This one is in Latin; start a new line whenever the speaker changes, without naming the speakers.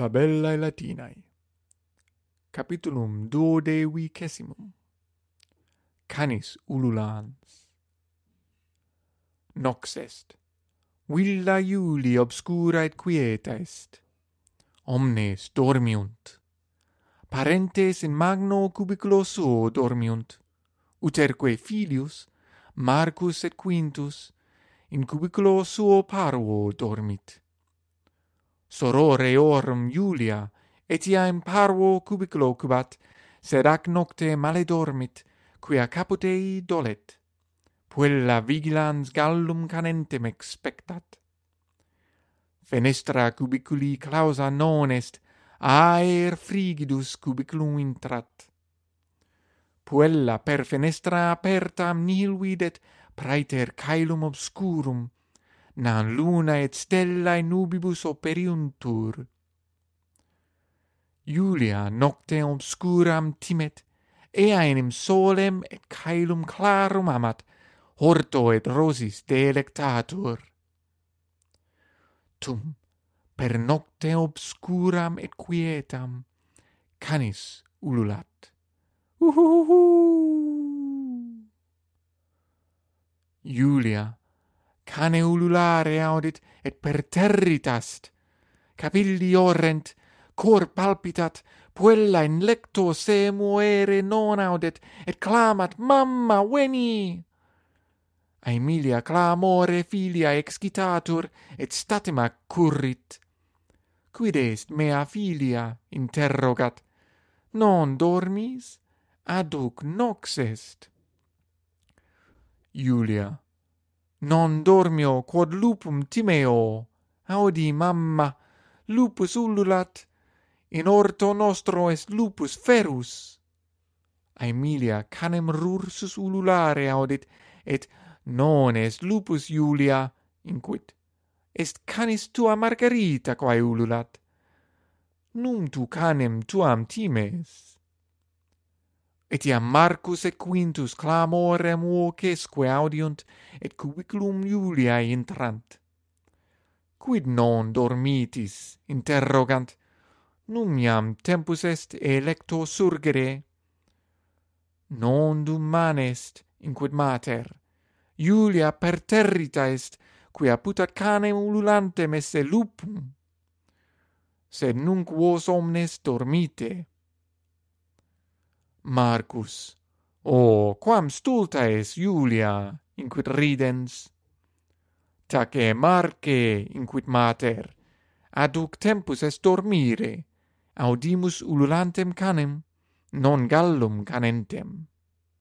Fabellae Latinae Capitulum duodevicessimum Canis ululans. Nox est. Villa Iuli obscura et quieta est. Omnes dormiunt. Parentes in magno cubiculo suo dormiunt. Uterque filius Marcus et Quintus in cubiculo suo parvo dormit sorore orum Julia, etiam parvo cubiclo cubat, sed ac nocte male dormit, quia caput ei dolet. Puella vigilans gallum canentem expectat. Fenestra cubiculi clausa non est, aer frigidus cubiculum intrat. Puella per fenestra apertam nihil videt praeter caelum obscurum, nan luna et stella in nubibus operiuntur. Julia nocte obscuram timet, ea enim solem et caelum clarum amat, horto et rosis delectatur. Tum, per nocte obscuram et quietam, canis ululat. Uhuhuhu! Julia, cane ululare audit et perterritast. Capilli orrent, cor palpitat, puella in lecto se muere non audet, et clamat, mamma, veni! Aemilia clamore filia excitatur, et statima currit. Quid est mea filia, interrogat, non dormis, aduc nox est. Julia Non dormio quod lupum timeo, audi mamma, lupus ululat, in orto nostro est lupus ferus. Aemilia canem rursus ululare audit, et non est lupus Julia, inquit. Est canis tua Margarita quae ululat. Num tu canem tuam times, Etiam Marcus et Quintus clamorem vocesque audiunt et cubiculum Iuliae intrant. Quid non dormitis, interrogant, num iam tempus est electo surgere. Non dum manest, inquid mater, Iulia perterrita est, quia putat canem ululantem esse lupum. Sed nunc vos omnes dormite, Marcus. O, oh, quam stulta es Julia, inquit ridens. Tace Marce, inquit mater, aduc tempus est dormire, audimus ululantem canem, non gallum canentem.